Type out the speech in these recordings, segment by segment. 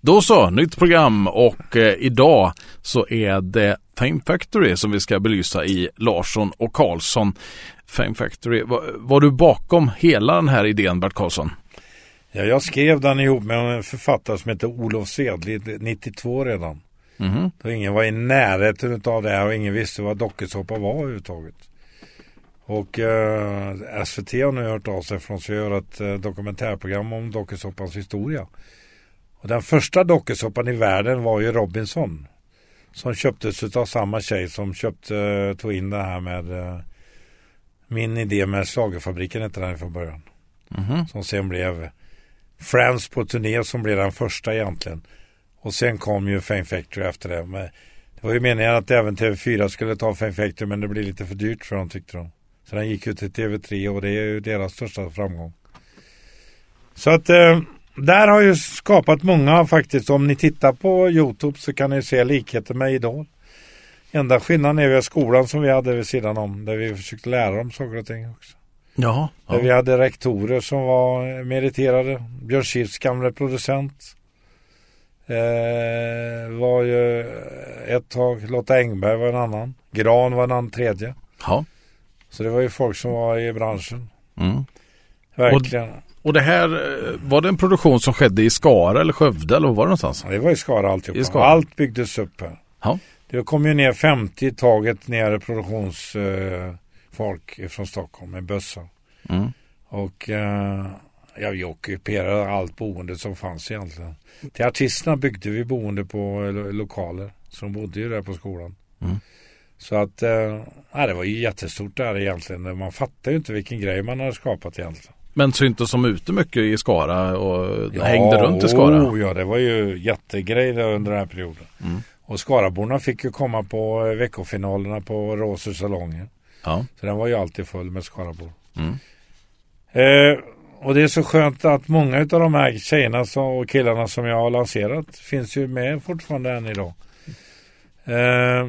Då så, nytt program och eh, idag så är det Fame Factory som vi ska belysa i Larsson och Karlsson. Fame Factory, var, var du bakom hela den här idén Bert Karlsson? Ja, jag skrev den ihop med en författare som heter Olof Sedli 92 redan. Mhm. Då ingen var i närheten av det här och ingen visste vad dokusåpa var överhuvudtaget. Och eh, SVT har nu hört av sig för att göra ett eh, dokumentärprogram om dokusåpans historia. Och den första dokusåpan i världen var ju Robinson. Som köptes av samma tjej som köpte, tog in det här med eh, min idé med Schlagerfabriken hette den från början. Mhm. Som sen blev Friends på turné som blev den första egentligen. Och sen kom ju Fame Factory efter det. Men det var ju meningen att även TV4 skulle ta Fame Factory men det blev lite för dyrt för dem tyckte de. Så den gick ju till TV3 och det är ju deras största framgång. Så att eh, där har ju skapat många faktiskt. Om ni tittar på Youtube så kan ni se likheter med Idol. Enda skillnaden är ju skolan som vi hade vid sidan om. Där vi försökte lära dem saker och ting också. Jaha. Där vi Ja. hade rektorer som var meriterade. Björn Skifs gamle producent. Eh, var ju ett tag. Lotta Engberg var en annan. Gran var en annan tredje. Ja. Så det var ju folk som var i branschen. Mm. Verkligen. Och det här, eh, var det en produktion som skedde i Skara eller Skövde eller var det någonstans? Ja, det var i Skara alltihopa. I Skara. Allt byggdes upp här. Ja. Det kom ju ner 50 i taget ner produktionsfolk eh, från Stockholm med bössa. Mm. Och eh, ja, vi ockuperade allt boende som fanns egentligen. Till artisterna byggde vi boende på lo- lokaler. Så de bodde ju där på skolan. Mm. Så att eh, ja, det var ju jättestort där egentligen. Man fattar ju inte vilken grej man har skapat egentligen. Men syntes som ute mycket i Skara och hängde runt i Skara? Oh, ja, det var ju jättegrej där under den här perioden. Mm. Och Skaraborna fick ju komma på eh, veckofinalerna på Råsö salonger. Ja. Så den var ju alltid full med Skarabor. Mm. Eh, och det är så skönt att många av de här tjejerna och killarna som jag har lanserat finns ju med fortfarande än idag. Eh,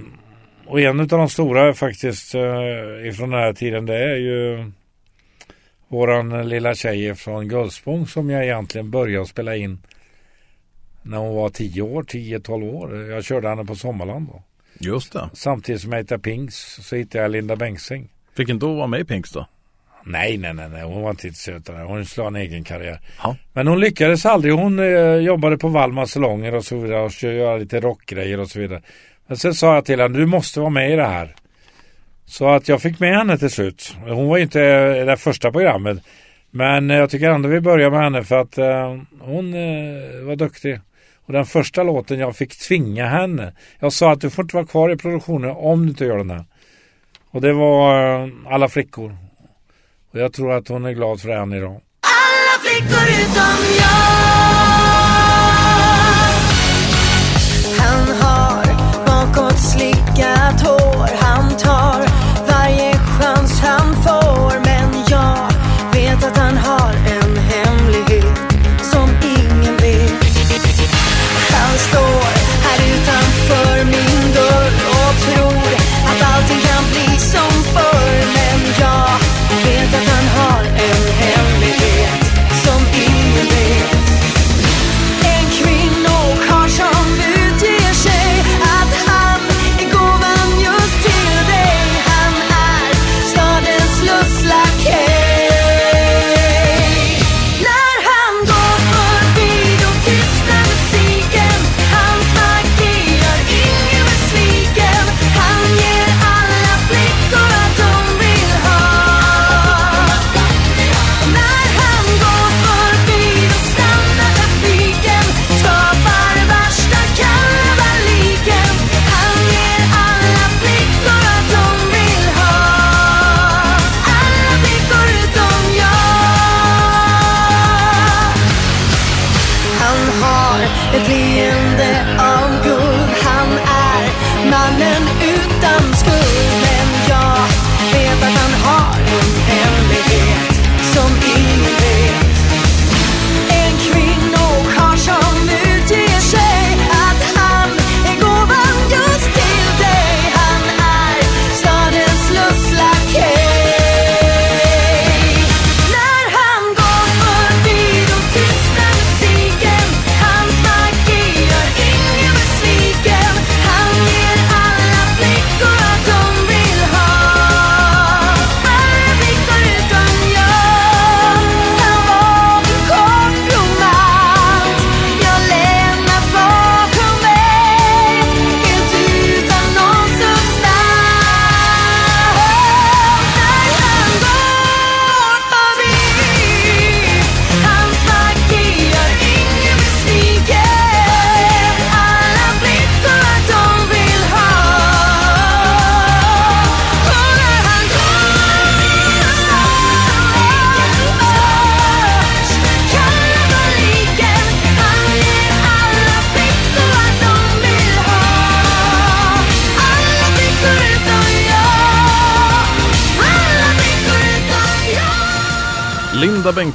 och en av de stora faktiskt eh, ifrån den här tiden det är ju våran lilla tjej från Gullspång som jag egentligen började spela in när hon var 10 år, 10-12 år. Jag körde henne på Sommarland då. Just det. Samtidigt som jag hittade Pings så hittade jag Linda Bengtzing. Fick inte hon vara med i Pinks då? Nej, nej, nej, nej. hon var inte intresserad av det. Hon slog en egen karriär. Ja. Men hon lyckades aldrig. Hon eh, jobbade på Valmar salonger och så vidare och göra lite rockgrejer och så vidare. Men sen sa jag till henne, du måste vara med i det här. Så att jag fick med henne till slut. Hon var ju inte i det första programmet. Men eh, jag tycker ändå vi börjar med henne för att eh, hon eh, var duktig. Och den första låten jag fick tvinga henne. Jag sa att du får inte vara kvar i produktionen om du inte gör den här. Och det var eh, Alla flickor. Och jag tror att hon är glad för det än idag. Alla flickor utom jag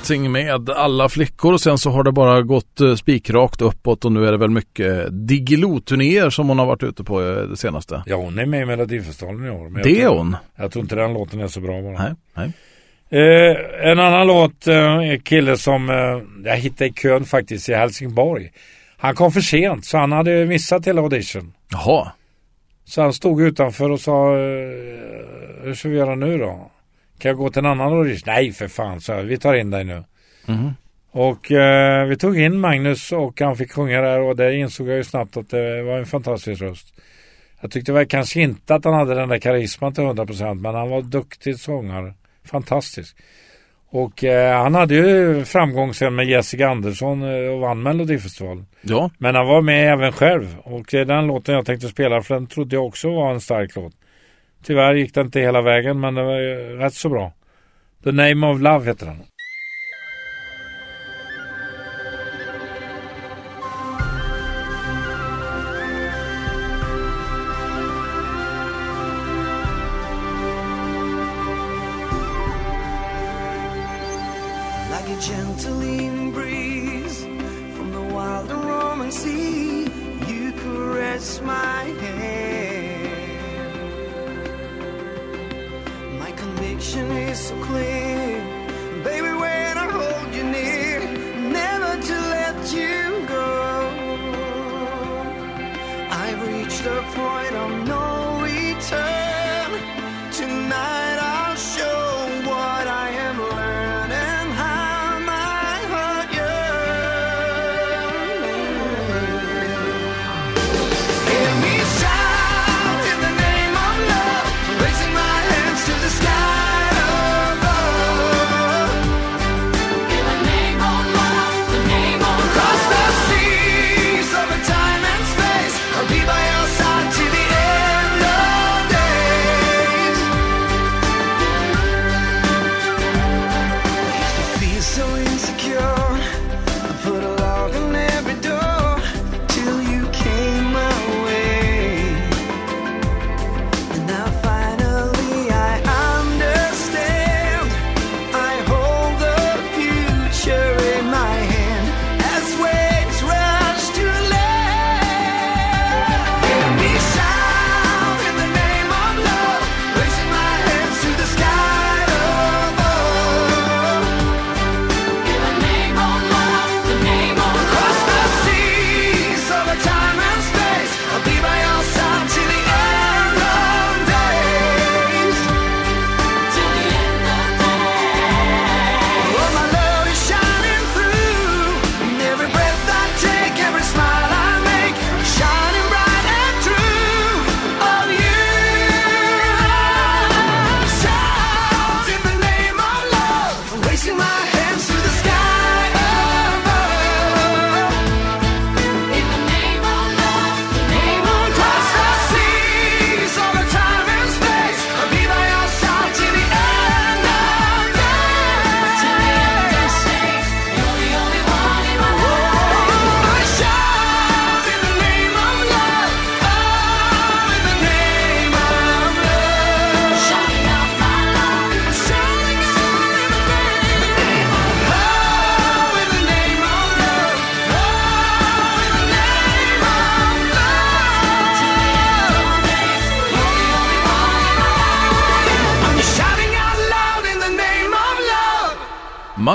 Bengtzing med alla flickor och sen så har det bara gått eh, spikrakt uppåt och nu är det väl mycket Diggiloo-turnéer som hon har varit ute på eh, det senaste. Ja, hon är med i Melodifestivalen i år. Det är hon. Jag tror inte den låten är så bra bara. Nej, nej. Eh, en annan låt, eh, kille som eh, jag hittade i kön faktiskt i Helsingborg. Han kom för sent så han hade missat hela audition. Jaha. Så han stod utanför och sa eh, Hur ska vi göra nu då? Kan jag gå till en annan audition? Nej för fan, så vi tar in dig nu. Mhm. Och eh, vi tog in Magnus och han fick sjunga där och där insåg jag ju snabbt att det var en fantastisk röst. Jag tyckte väl kanske inte att han hade den där karisman till 100% men han var duktig sångare. Fantastisk. Och eh, han hade ju framgång sen med Jessica Andersson eh, och vann Melodifestivalen. Ja, Men han var med även själv och det är den låten jag tänkte spela för den trodde jag också var en stark låt. Tyvärr gick det inte hela vägen men det var ju rätt så bra. The Name of Love heter den.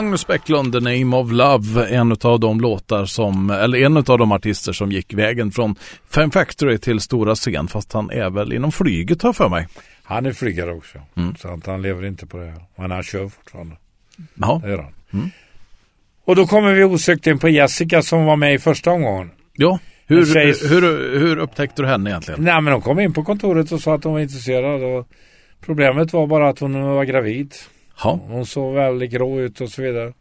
Magnus Bäcklund, The Name of Love, en av de låtar som, eller en av de artister som gick vägen från Fem Factory till stora scen, fast han är väl inom flyget har för mig. Han är flygare också. Mm. Så att han lever inte på det här. Men han kör fortfarande. Ja, Det gör han. Mm. Och då kommer vi osökt in på Jessica som var med i första omgången. ja. Hur, tjej- hur, hur upptäckte du henne egentligen? Nej men hon kom in på kontoret och sa att hon var intresserad. Och problemet var bara att hon var gravid. Ja, Hon såg väldigt grå ut och så vidare.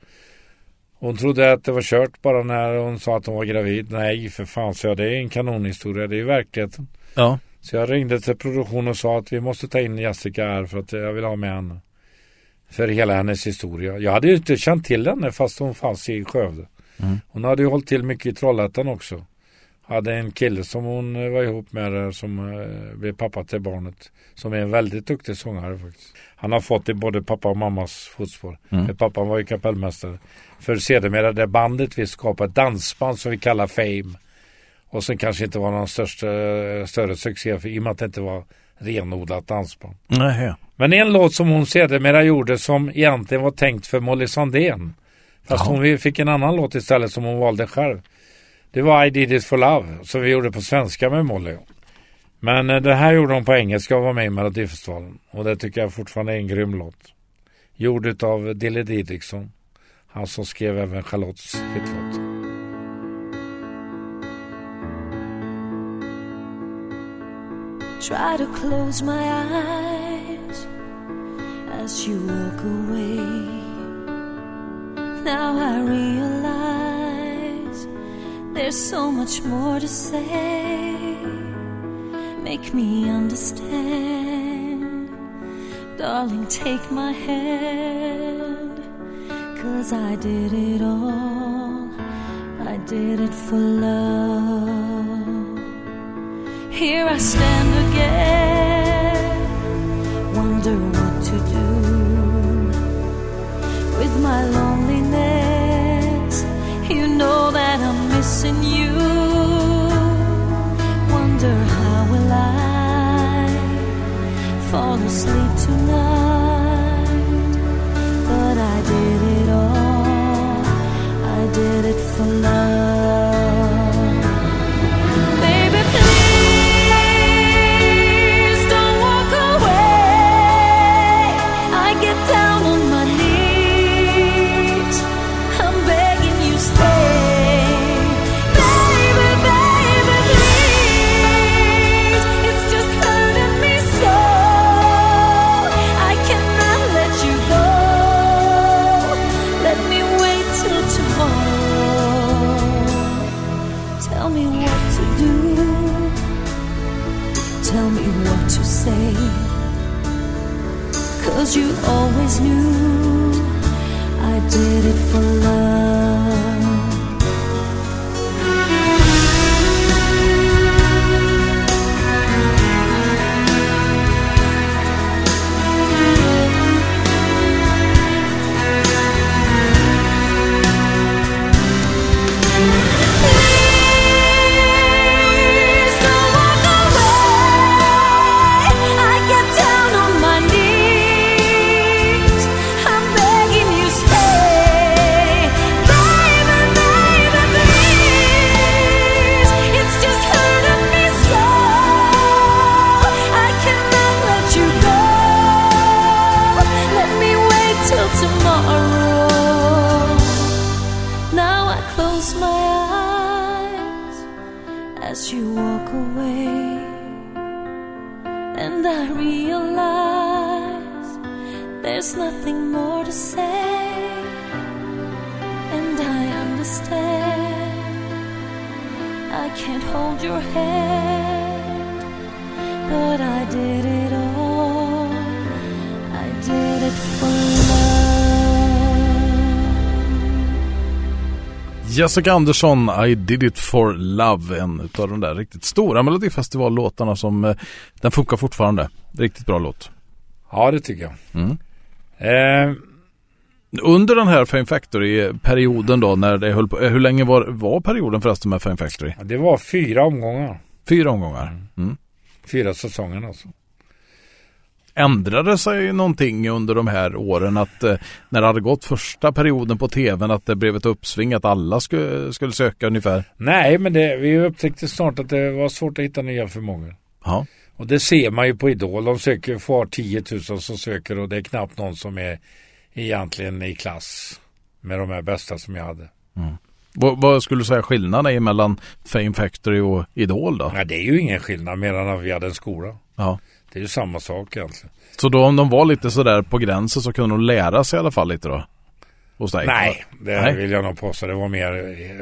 Hon trodde att det var kört bara när hon sa att hon var gravid. Nej för fan så jag, det är en kanonhistoria. Det är verkligheten. ja, Så jag ringde till produktion och sa att vi måste ta in Jessica här för att jag vill ha med henne. För hela hennes historia. Jag hade ju inte känt till henne fast hon fanns i Skövde. Mm. Hon hade ju hållit till mycket i Trollhättan också. Hade en kille som hon eh, var ihop med där som eh, blev pappa till barnet. Som är en väldigt duktig sångare faktiskt. Han har fått i både pappa och mammas fotspår. Mm. Pappan var ju kapellmästare. För sedermera det bandet vi skapade, dansband som vi kallar Fame. Och sen kanske inte var någon största, större succé för, i och med att det inte var renodlat dansband. Nej. Men en låt som hon sedermera gjorde som egentligen var tänkt för Molly Sandén. Fast Jaha. hon fick en annan låt istället som hon valde själv. Det var I did it for love som vi gjorde på svenska med Molly. Men eh, det här gjorde hon på engelska och var med i Melodifestivalen. Och det tycker jag fortfarande är en grym låt. Gjord av Dille Didriksson. Han som skrev även Charlottes hitlåt. Try to close my eyes as you walk away. Now I realize there's so much more to say. Make me understand. Darling, take my hand. Cause I did it all. I did it for love. Here I stand again, wonder what to do with my loneliness. Missing you. Wonder how will I fall asleep Jessica Andersson, I did it for love. En av de där riktigt stora Melodifestivallåtarna som eh, den funkar fortfarande. Riktigt bra låt. Ja, det tycker jag. Mm. Eh, Under den här Fame Factory-perioden då, när det höll på, eh, hur länge var, var perioden förresten med Fame Factory? det var fyra omgångar. Fyra omgångar. Mm. Fyra säsonger alltså. Ändrade sig någonting under de här åren att eh, när det hade gått första perioden på tvn att det blev ett uppsving att alla skulle, skulle söka ungefär? Nej, men det, vi upptäckte snart att det var svårt att hitta nya förmågor. Ja. Och det ser man ju på Idol. De söker, får 10 000 som söker och det är knappt någon som är egentligen i klass med de här bästa som jag hade. Vad, vad skulle du säga skillnaden är mellan Fame Factory och Idol då? Nej, det är ju ingen skillnad mer än att vi hade en skola. Ja. Det är ju samma sak egentligen. Så då om de var lite sådär på gränsen så kunde de lära sig i alla fall lite då? Hos dig? Nej, det Nej. vill jag nog påstå. Det var mer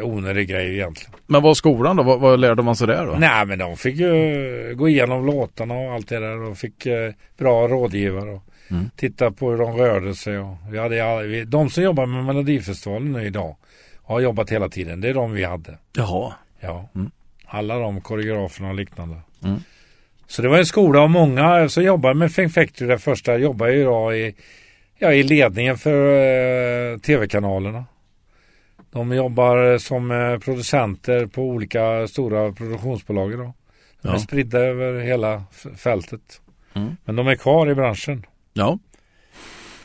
onödig grej egentligen. Men vad var skolan då? Vad, vad lärde man sig där då? Nej, men de fick ju gå igenom låtarna och allt det där och fick eh, bra rådgivare och Mm. titta på hur de rörde sig. Och vi hade, vi, de som jobbar med Melodifestivalen nu idag har jobbat hela tiden, det är de vi hade. Jaha. Ja. Mm. Alla de koreograferna och liknande. Mm. Så det var en skola av många som jobbade med Fame Factory. Det första jobbade ju då i, ja, i ledningen för eh, tv-kanalerna. De jobbar som eh, producenter på olika stora produktionsbolag idag. De är Ja. spridda över hela fältet. Mm. Men de är kvar i branschen. Ja.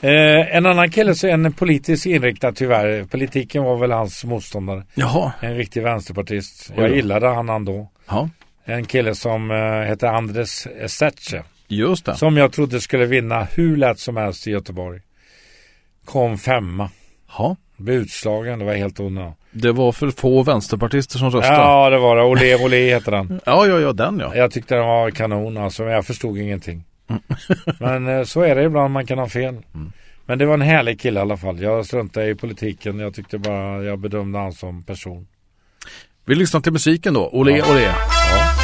Eh, en annan kille så en politiskt inriktad tyvärr. Politiken var väl hans motståndare. Jaha. En riktig vänsterpartist. Jag gillade han, han då. Ja. En kille som eh, heter Andres Setche. Just det. Som jag trodde skulle vinna hur lätt som helst i Göteborg. Kom femma. Ja. Blev utslagen, det var helt onödigt. Det var för få vänsterpartister som röstade. Ja, det var det. Olé Olé heter den. ja, ja, ja den ja. Jag tyckte den var kanon alltså, men jag förstod ingenting. men eh, så är det ibland, man kan ha fel. Men det var en härlig kille i alla fall. Jag struntade i politiken. Jag tyckte bara, jag bedömde han som person. Vi lyssnar till musiken då. Olé, Ja. olé. Oh.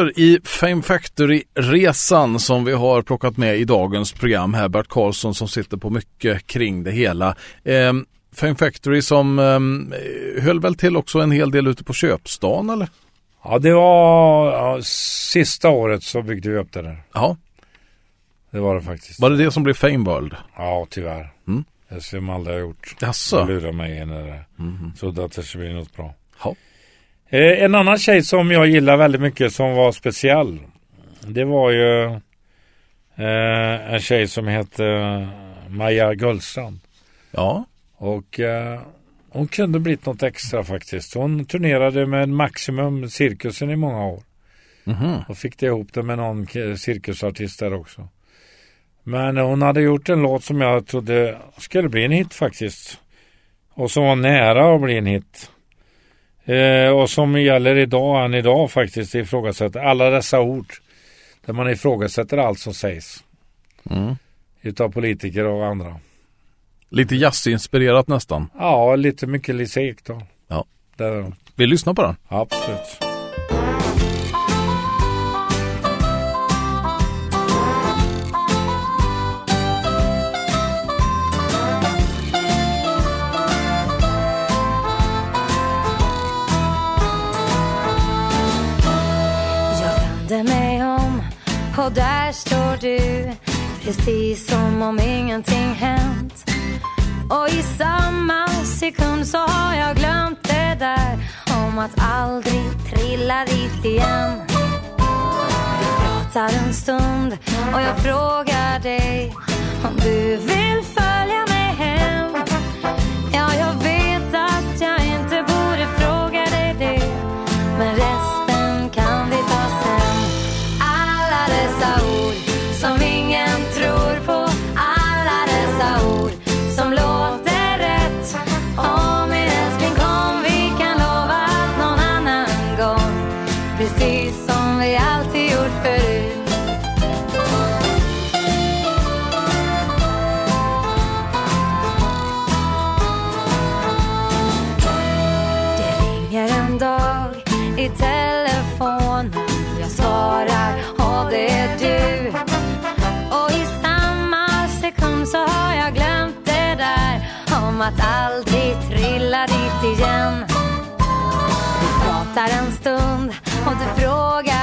Fortsätter i Fame Factory-resan som vi har plockat med i dagens program här. Bert Karlsson som sitter på mycket kring det hela. Ehm, Fame Factory som ehm, höll väl till också en hel del ute på köpstan eller? Ja, det var ja, sista året så byggde vi upp det där. Ja, Det var det faktiskt. var det det som blev Fame World? Ja, tyvärr. Mm. Det skulle man aldrig ha gjort. Jaså? De lurade mig in i det. Trodde att det skulle bli något bra. Ja. Eh, en annan tjej som jag gillar väldigt mycket som var speciell. Det var ju eh, en tjej som hette eh, Maja Gullstrand. Ja, Och hon kunde blivit något extra faktiskt. Hon turnerade med Maximum Cirkusen i många år. Mhm. Och fick det ihop det med någon cirkusartist där också. Men hon hade gjort en låt som jag trodde skulle bli en hit faktiskt. Och som var nära att bli en hit. Eh, och som gäller idag, än idag faktiskt, ifrågasätter alla dessa ord. Där man ifrågasätter allt som sägs. Mm. Utav politiker och andra. lite jazzinspirerat nästan. Ja, lite mycket Lise Ekdahl. Ja. Där är. Vi lyssnar på den. Absolut. Precis som om ingenting hänt. Och i samma sekund så har jag glömt det där Om att aldrig trilla dit igen. Vi pratar en stund och jag frågar dig Om du vill följa med hem. I telefonen. Jag svarar och det är du? Och i samma sekund så har jag glömt det där Om att aldrig trilla dit igen. Vi pratar en stund och du frågar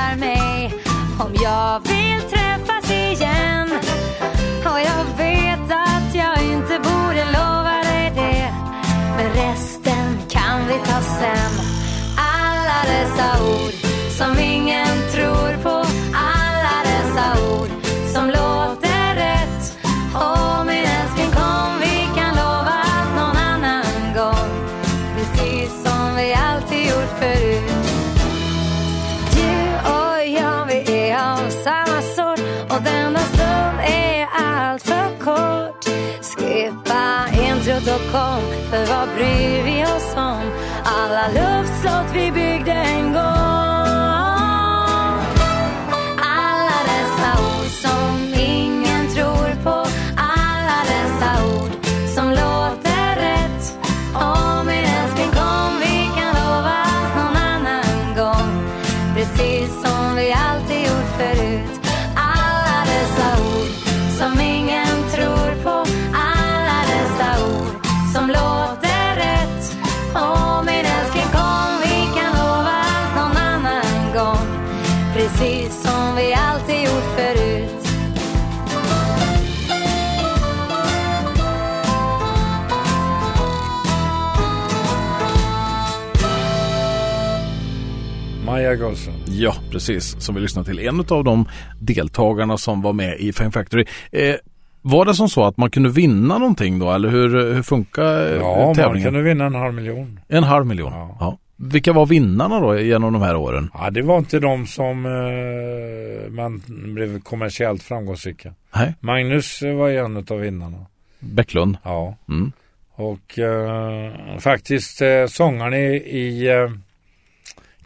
Gulsen. Ja, precis. Som vi lyssnade till. En av de deltagarna som var med i Fame Factory. Eh, var det som så att man kunde vinna någonting då eller hur, hur funkar eh, Ja, man tävlingen? kunde vinna en halv miljon. En halv miljon? Ja. Ja. Vilka var vinnarna då genom de här åren? Ja, det var inte de som eh, man blev kommersiellt framgångsrika. Nej, Magnus eh, var en av vinnarna. Bäcklund. Ja. Mm. Och eh, faktiskt eh, sångaren i, i eh,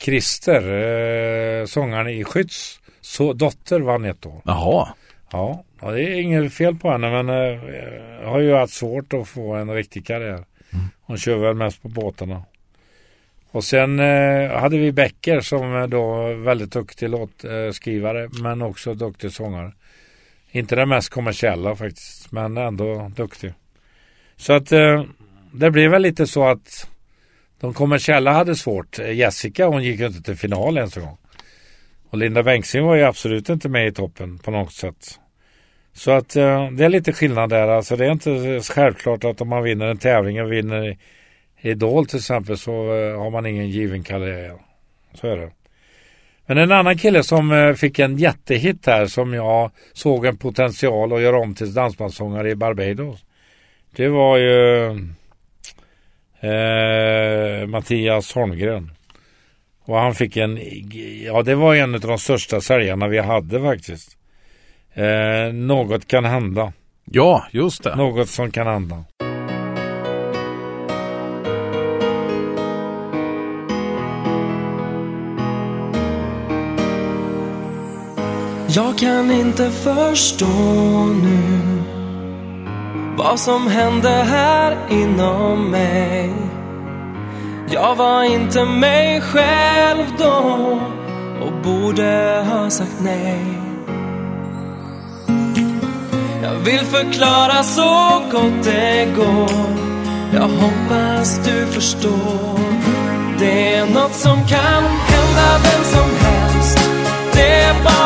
Christer, eh, sångaren i Skytts så, dotter vann ett år. Jaha, Ja, ja, det är inget fel på henne men eh, har ju haft svårt att få en riktig karriär. Hon kör väl mest på båtarna. Och sen eh, hade vi Becker som är då väldigt duktig låtskrivare men också duktig sångare. Inte den mest kommersiella faktiskt men ändå duktig. Så att eh, det blev väl lite så att de kommersiella hade svårt. Eh, Jessica hon gick ju inte till final ens en gång. Och Linda Bengtzing var ju absolut inte med i toppen på något sätt. Så att eh, det är lite skillnad där. Alltså det är inte självklart att om man vinner en tävling och vinner Idol till exempel så eh, har man ingen given karriär. Så är det. Men en annan kille som eh, fick en jättehit här som jag såg en potential att göra om till dansbandssångare i Barbados. Det var ju eh, Mattias Holmgren. Och han fick en, ja det var en av de största säljarna vi hade faktiskt. Eh, något kan hända. ja just det. Något som kan hända. Jag kan inte förstå nu vad som hände här inom mig. Jag var inte mig själv då och borde ha sagt nej. Jag vill förklara så gott det går. Jag hoppas du förstår. Det är något som kan hända vem som helst. Det är bara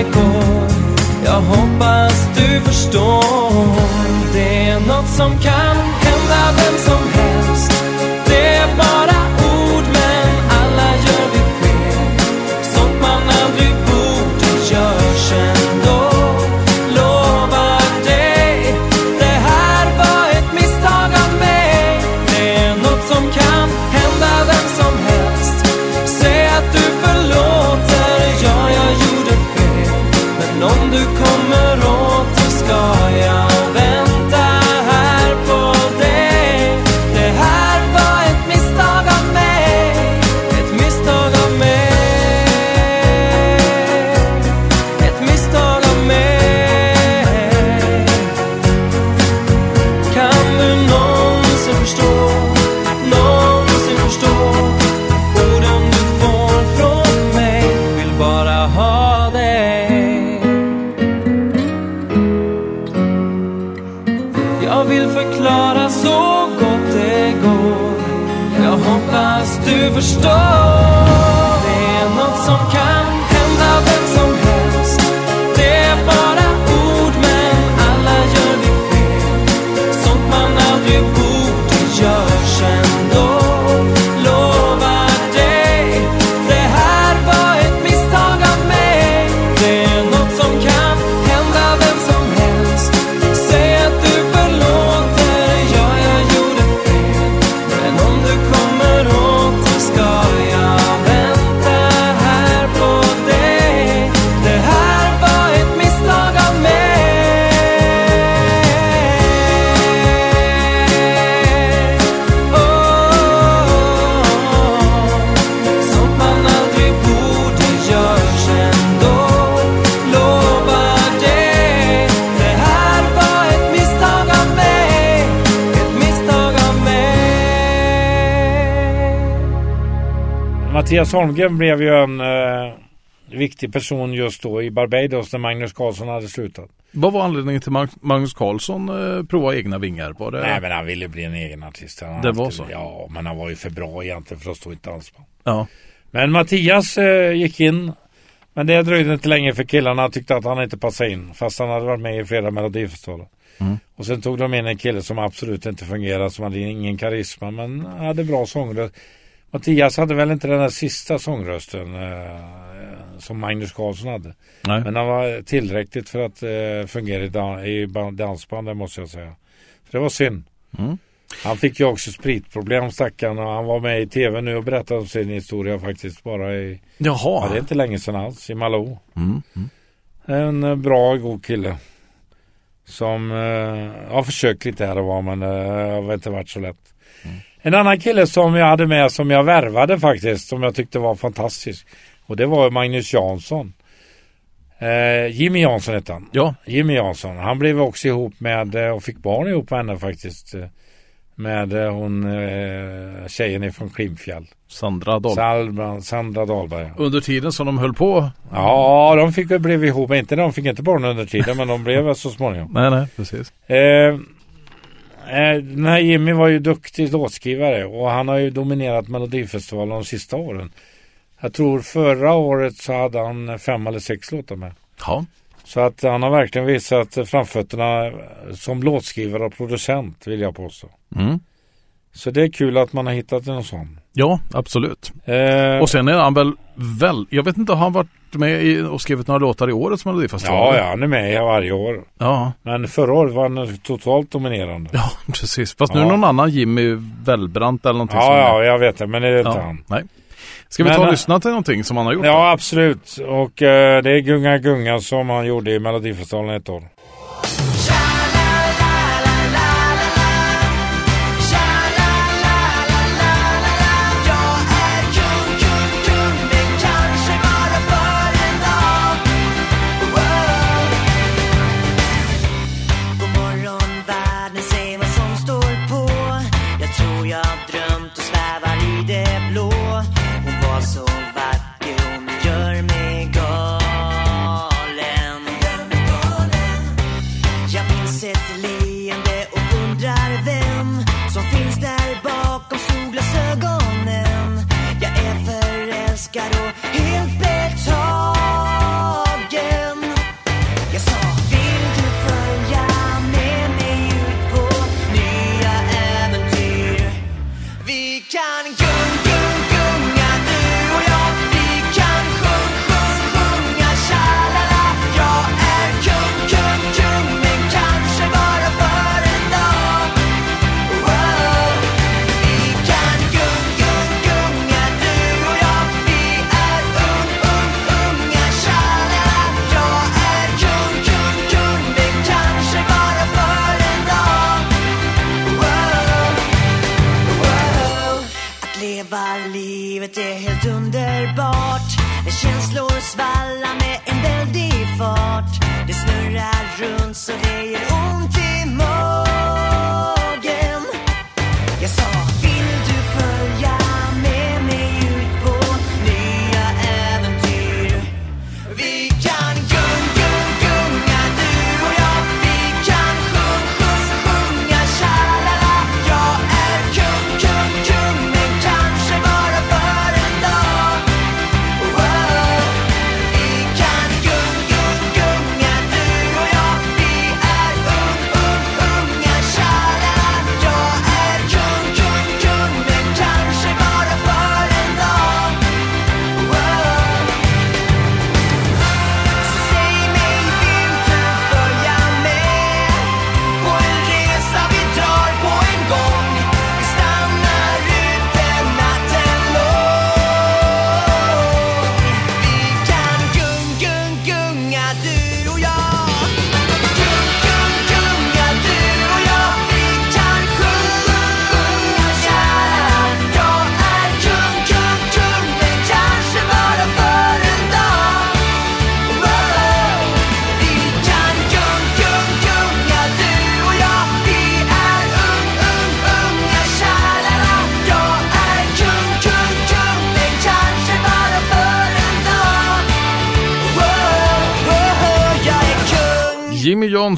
det går. Jag hoppas du förstår. Det är något som kan hända vem som Mattias Holmgren blev ju en eh, viktig person just då i Barbados när Magnus Carlsson hade slutat. Vad var anledningen till Mag- Magnus Carlsson eh, prova egna vingar? Var det... Nej men han ville bli en egen artist. Han Det alltid- var så? Ja, men han var ju för bra egentligen för att stå i ett dansband. Ja. Men Mattias eh, gick in. Men det dröjde inte länge för killarna tyckte att han inte passade in. Fast han hade varit med i flera melodifestivaler. Mm. Och sen tog de in en kille som absolut inte fungerade. Som hade ingen karisma men hade bra sångröst. Mattias hade väl inte den där sista sångrösten eh, som Magnus Carlsson hade. Nej. Men han var tillräckligt för att eh, fungera i, dan- i ban- dansbandet måste jag säga. Så det var synd. Mm. Han fick ju också spritproblem stackaren och han var med i tv nu och berättade om sin historia faktiskt bara i, ja Jaha. det är inte länge sedan alls, i Malou. Mm. Mm. En eh, bra, god kille. Som eh, har försökt lite här och var men eh, har inte varit så lätt. En annan kille som jag hade med som jag värvade faktiskt som jag tyckte var fantastisk. Och det var Magnus Jansson. Eh, Jimmy Jansson hette han. Ja. Jimmy Jansson. Han blev också ihop med eh, och fick barn ihop med henne faktiskt. Med eh, hon eh, tjejen ifrån Klimpfjäll. Sandra Dahl. Sandra, Sandra Dahlberg. Under tiden som de höll på. Ja, de fick väl blev ihop. Inte de fick inte barn under tiden men de blev så småningom. Nej, nej, precis. Eh, den här Jimmy var ju duktig låtskrivare och han har ju dominerat Melodifestivalen de sista åren. Jag tror förra året så hade han fem eller sex låtar med. Ja. Så att han har verkligen visat framfötterna som låtskrivare och producent vill jag påstå. Mm. Så det är kul att man har hittat en sån. Ja, absolut. Eh, Och sen är han väl väl, jag vet inte, har han varit med i, och skrivit några låtar i årets Melodifestival? ja, ja, han är med varje år. Ja, Men förra året var han totalt dominerande. ja precis. Fast nu Ja. är någon annan Jimmy Wellbrant eller någonting Ja, ja, jag vet det, men det är inte ja. han. Nej. Ska vi ta och äh, lyssna till någonting som han har gjort? då? Ja, absolut. Och eh, det är Gunga Gunga som han gjorde i Melodifestivalen ett år.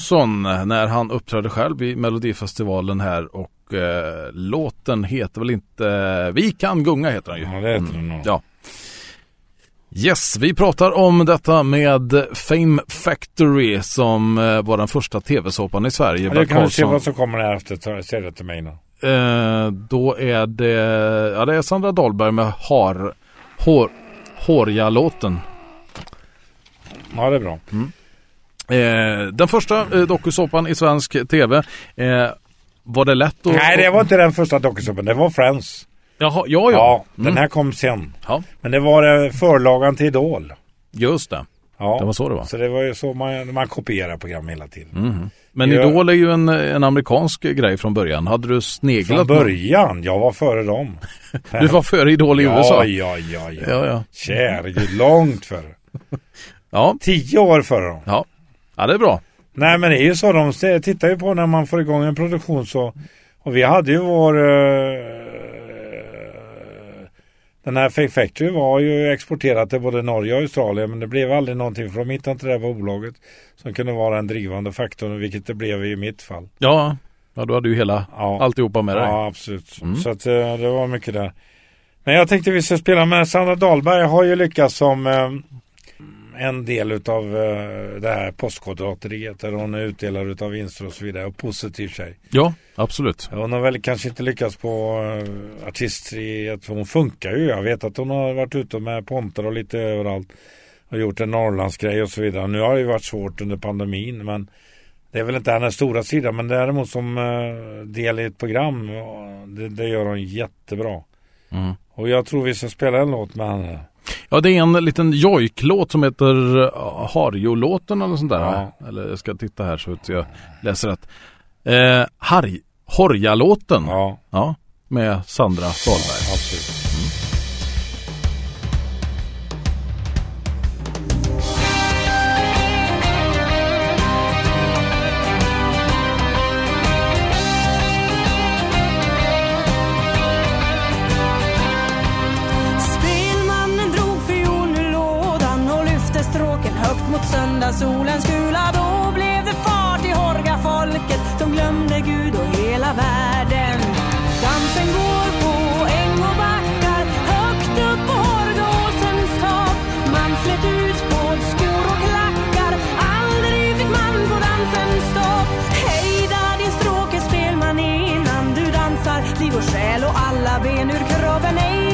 Johnson när han uppträdde själv i Melodifestivalen här och eh, låten heter väl inte Vi kan gunga heter den ju. Ja, det heter den nog. Ja. Yes, vi pratar om detta med Fame Factory som eh, var den första tv-såpan i Sverige. Ja, du kan se vad som kommer här efter. Säg det till mig nu. Eh, då är det, ja det är Sandra Dahlberg med har, hår, Hårja-låten. Ja, det är bra. Eh, den första eh, dokusåpan i svensk tv. Eh, var det lätt att... Nej, det var inte den första dokusåpan. Det var Friends. Jaha, ja, ja. Ja, Mm. den här kom sen. Ja, Men det var eh, förlagan till Idol. just det. Ja, Det var så det var. Så det var ju så man, man kopierar program hela tiden. Mhm. Men Ja. Idol är ju en, en amerikansk grej från början. Hade du Från sneglat? början, jag var före dem. Du var före Idol i ja, USA? Ja, ja, ja. Ja, ja. Käre långt före. Ja, Tio år före dem. ja. Ja det är bra. Nej men det är ju så, de tittar ju på när man får igång en produktion så. Och vi hade ju vår... Eh, den här Fake Factory var ju exporterad till både Norge och Australien men det blev aldrig någonting för de hittade inte det där bolaget som kunde vara en drivande faktor vilket det blev i mitt fall. Ja, ja du hade ju hela Ja. alltihopa med dig. Ja, absolut. Mm. Så att, eh, det var mycket där. Men jag tänkte vi ska spela med Sandra Dahlberg har ju lyckats som eh, en del utav eh, det här postkodlotteriet där hon är utdelare utav vinster och så vidare och positiv tjej. Ja, absolut. Hon har väl kanske inte lyckats på uh, artisteriet för hon funkar ju. Jag vet att hon har varit ute med pontar och lite överallt och gjort en Norrlandsgrej och så vidare. Nu har det ju varit svårt under pandemin men det är väl inte hennes stora sida men däremot som uh, del i ett program det, det gör hon jättebra. Mm. Och jag tror vi ska spela en låt med henne. Ja, det är en liten jojklåt som heter uh, Harjo-låten eller sånt där. Ja. Eller jag ska titta här så att jag läser rätt. Eh, Harj, Horja-låten. Ja. Ja, Med Sandra Dahlberg. absolut. Spelmannen alla ben ur kroppen Nej,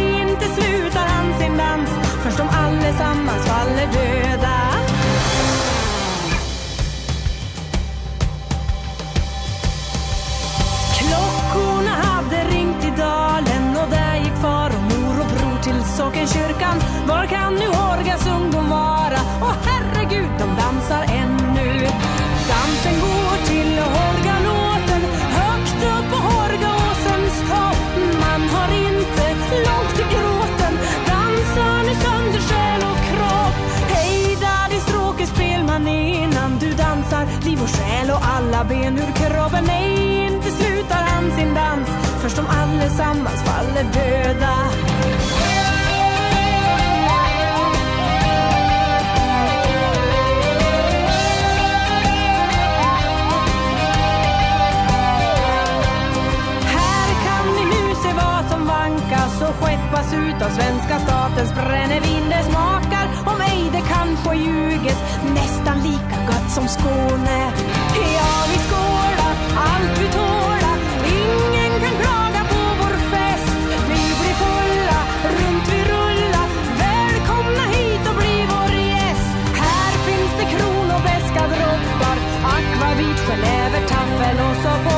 vad som vankas och skeppas ut av svenska statens brännevin. Det smakar, om ej det kanske ljuges, nästan lika gott som Skåne. Ja, vi skålar allt vi tål lo soporto.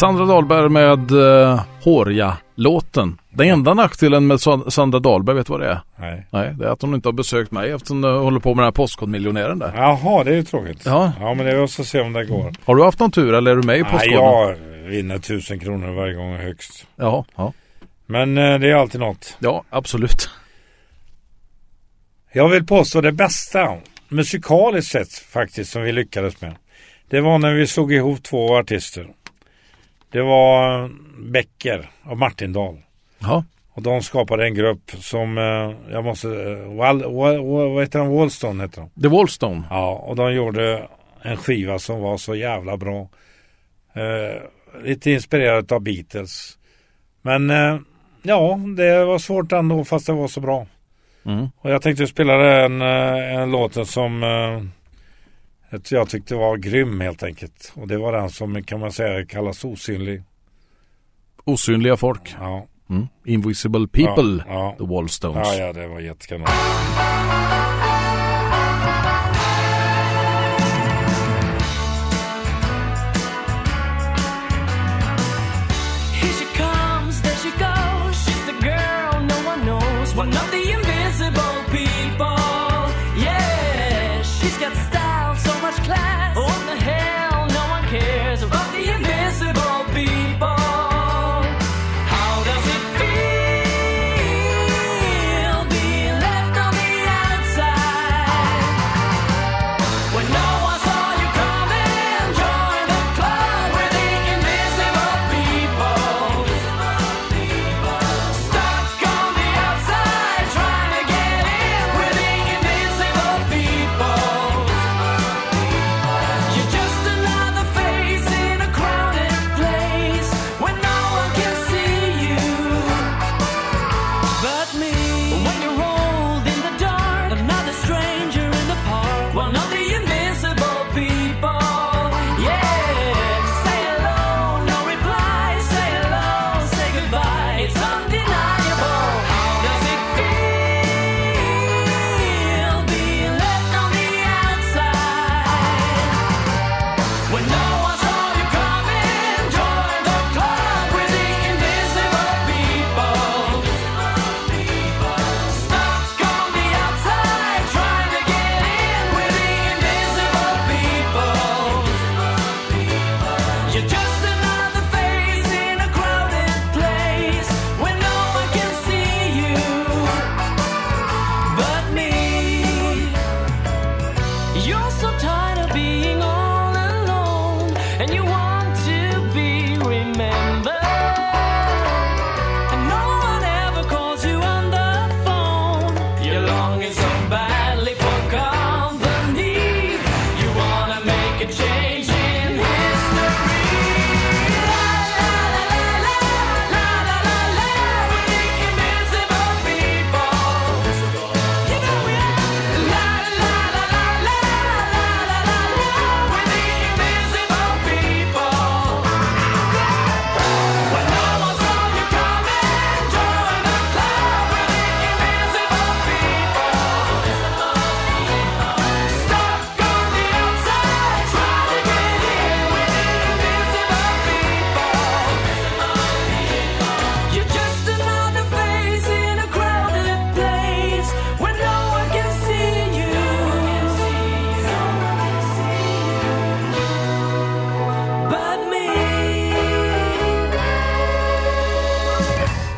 Sandra Dahlberg med uh, Hårja-låten. Den enda nackdelen med Sa- Sandra Dahlberg, vet du vad det är? Nej. Nej, det är att hon inte har besökt mig eftersom hon håller på med den här Postkodmiljonären där. Jaha, det är ju tråkigt. Ja. ja, men det är också att se om det går. Har du haft någon tur eller är du med i Nej, Postkoden? jag vinner tusen kronor varje gång högst. Ja, ja, Men eh, det är alltid något. ja, absolut. Jag vill påstå det bästa musikaliskt sett faktiskt som vi lyckades med. Det var när vi slog ihop två artister. Det var Becker och Martindal. Ja, Och de skapade en grupp som eh, jag måste... eh, Wall, Wall, Wall, vad heter de? Wallstone heter de. The Wallstone. Ja, och de gjorde en skiva som var så jävla bra. Eh, lite inspirerad av Beatles. Men eh, ja, det var svårt ändå fast det var så bra. Mm. Och jag tänkte spela en, eh, en låt som eh, jag tyckte var grym helt enkelt. Och det var den som kan man säga kallas osynlig. Osynliga folk. Ja, Mm. Invisible People. Ja, ja. The Wallstones. ja, ja det var jättekanon.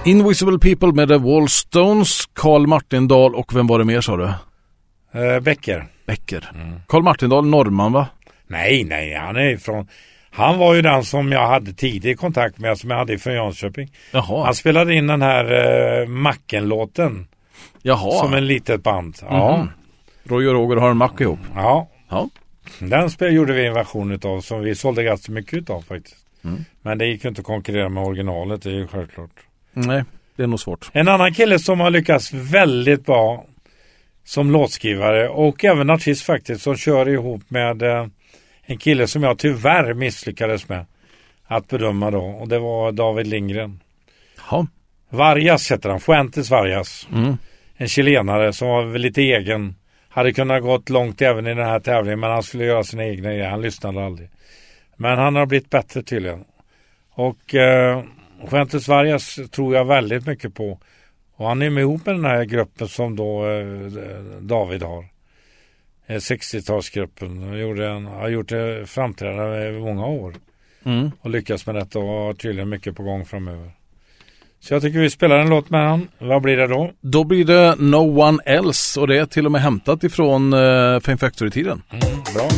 Invisible People med The Wallstones, Carl Martindal och vem var det mer sa du? Eh, Becker. Becker. Carl Martindal, norrman va? Nej, nej, han är ifrån... Han var ju den som jag hade tidig kontakt med, som jag hade från Jönköping. Jaha. Han spelade in den här eh, Macken-låten Jaha. som en litet band. Ja, Mhm. Roy och Roger har en mack ihop. ja. Ja. Den spel gjorde vi en version utav som vi sålde ganska mycket utav faktiskt. Mm. Men det gick ju inte att konkurrera med originalet, det är ju självklart. Nej, det är nog svårt. En annan kille som har lyckats väldigt bra som låtskrivare och även artist faktiskt som kör ihop med eh, en kille som jag tyvärr misslyckades med att bedöma då och det var David Lindgren. Ja. Vargas heter han, Fuentes Vargas. Mm. En chilenare som var lite egen. Hade kunnat gått långt även i den här tävlingen men han skulle göra sina egna grejer. Han lyssnade aldrig. Men han har blivit bättre tydligen. Och eh, Fuentes Vargas tror jag väldigt mycket på. Och han är med ihop med den här gruppen som då eh, David har. Eh, 60-talsgruppen. Han gjorde en, har gjort det framträdande i många år. Mm. Och lyckats med detta och har tydligen mycket på gång framöver. Så jag tycker vi spelar en låt med han. Vad blir det då? Då blir det No One Else och det är till och med hämtat ifrån uh, Fame Factory-tiden. Bra.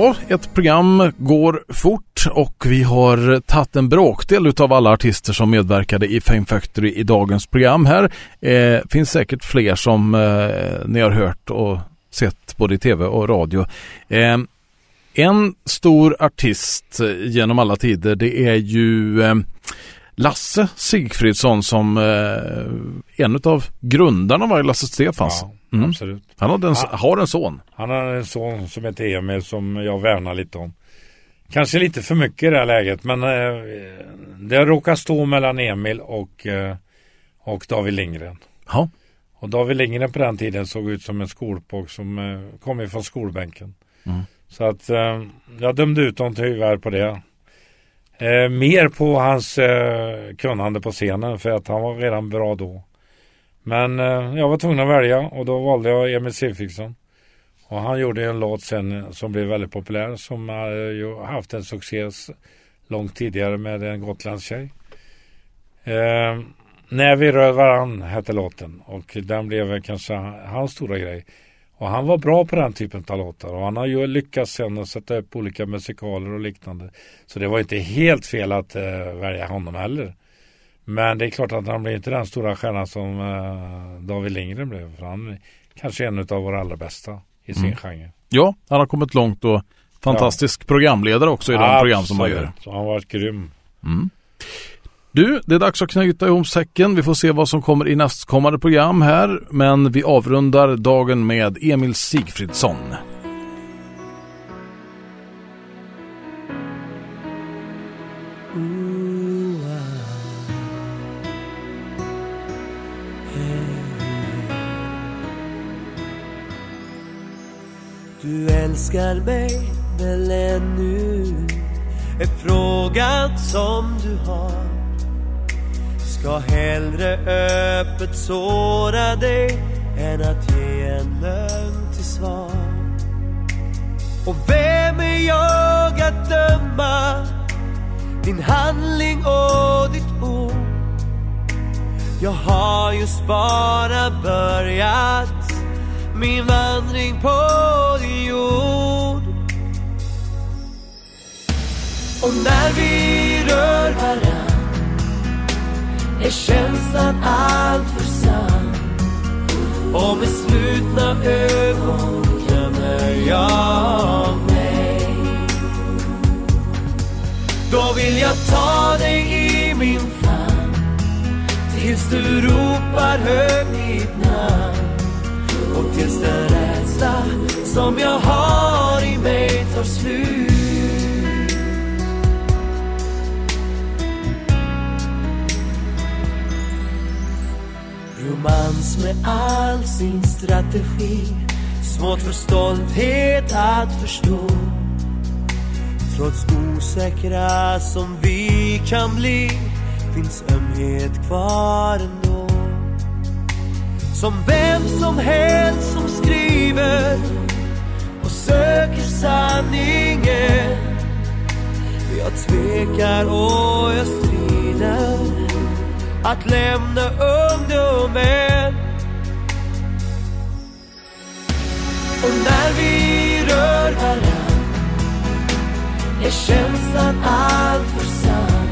Ja, ett program går fort och vi har tagit en bråkdel utav alla artister som medverkade i Fame Factory i dagens program här. Eh, finns säkert fler som eh, ni har hört och sett både i tv och radio. Eh, en stor artist eh, genom alla tider det är ju eh, Lasse Sigfridsson som eh, en av grundarna var Lasse Stefans. Ja, Mm. absolut. Han hade en, Ja. har en son. Han har en son som heter Emil som jag värnar lite om. Kanske lite för mycket i det här läget men eh, det råkar stå mellan Emil och, eh, och David Lindgren. Ja. Och David Lindgren på den tiden såg ut som en skolpojk som eh, kom ifrån skolbänken. Mm. Så att eh, jag dömde ut honom tyvärr på det. Eh, mer på hans eh, kunnande på scenen för att han var redan bra då. Men eh, jag var tvungen att välja och då valde jag Emil Sigfridsson. Och han gjorde en låt sen eh, som blev väldigt populär som har eh, ju haft en succé långt tidigare med en Gotlandstjej. Eh, när vi rör varann hette låten och den blev väl kanske hans stora grej. Och han var bra på den typen av låtar och han har ju lyckats sen att sätta upp olika musikaler och liknande. Så det var inte helt fel att eh, välja honom heller. Men det är klart att han blir inte den stora stjärnan som eh, David Lindgren blev. För han är kanske en av våra allra bästa i sin Mm. genre. Ja, han har kommit långt och fantastisk programledare också i de program som han gör. Så han har varit grym. Mm. Du, det är dags att knyta ihop säcken. Vi får se vad som kommer i nästkommande program här. Men vi avrundar dagen med Emil Sigfridsson. Älskar mig väl ännu? Är frågan som du har. Ska hellre öppet såra dig än att ge en lögn till svar. Och vem är jag att döma? Din handling och ditt ord. Jag har just bara börjat min vandring på din jord. Och när vi rör varann är känslan allt för sann. Och med slutna ögon glömmer jag mig. Då vill jag ta dig i min famn Tills du ropar högt mitt namn tills den rädsla som jag har i mig tar slut. Romans med all sin strategi Svårt för stolthet att förstå. Trots osäkra som vi kan bli Finns ömhet kvar ändå som vem som helst som skriver och söker sanningen. Jag tvekar och jag strider att lämna ungdomen. Och när vi rör varann är känslan allt för sann.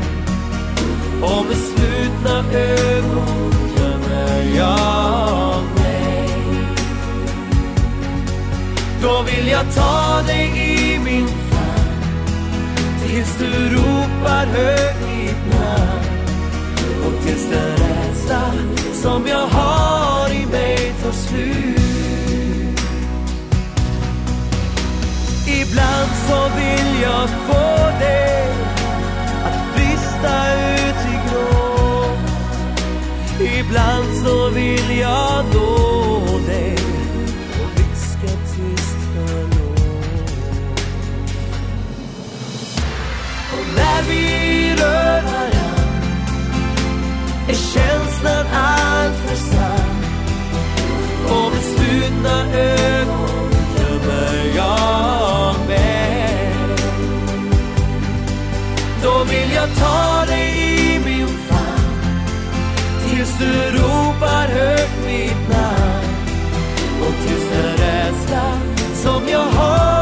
Och med slutna ögon glömmer jag Då vill jag ta dig i min famn. Tills du ropar högt mitt namn. Och tills den rädsla som jag har i mig tar slut. Ibland så vill jag få dig att brista ut i gråt. Ibland så vill jag nå vi varann är känslan alltför sann Och med slutna ögon gömmer jag mig Då vill jag ta dig i min famn Tills du ropar högt mitt namn. Och tills den rädsla som jag har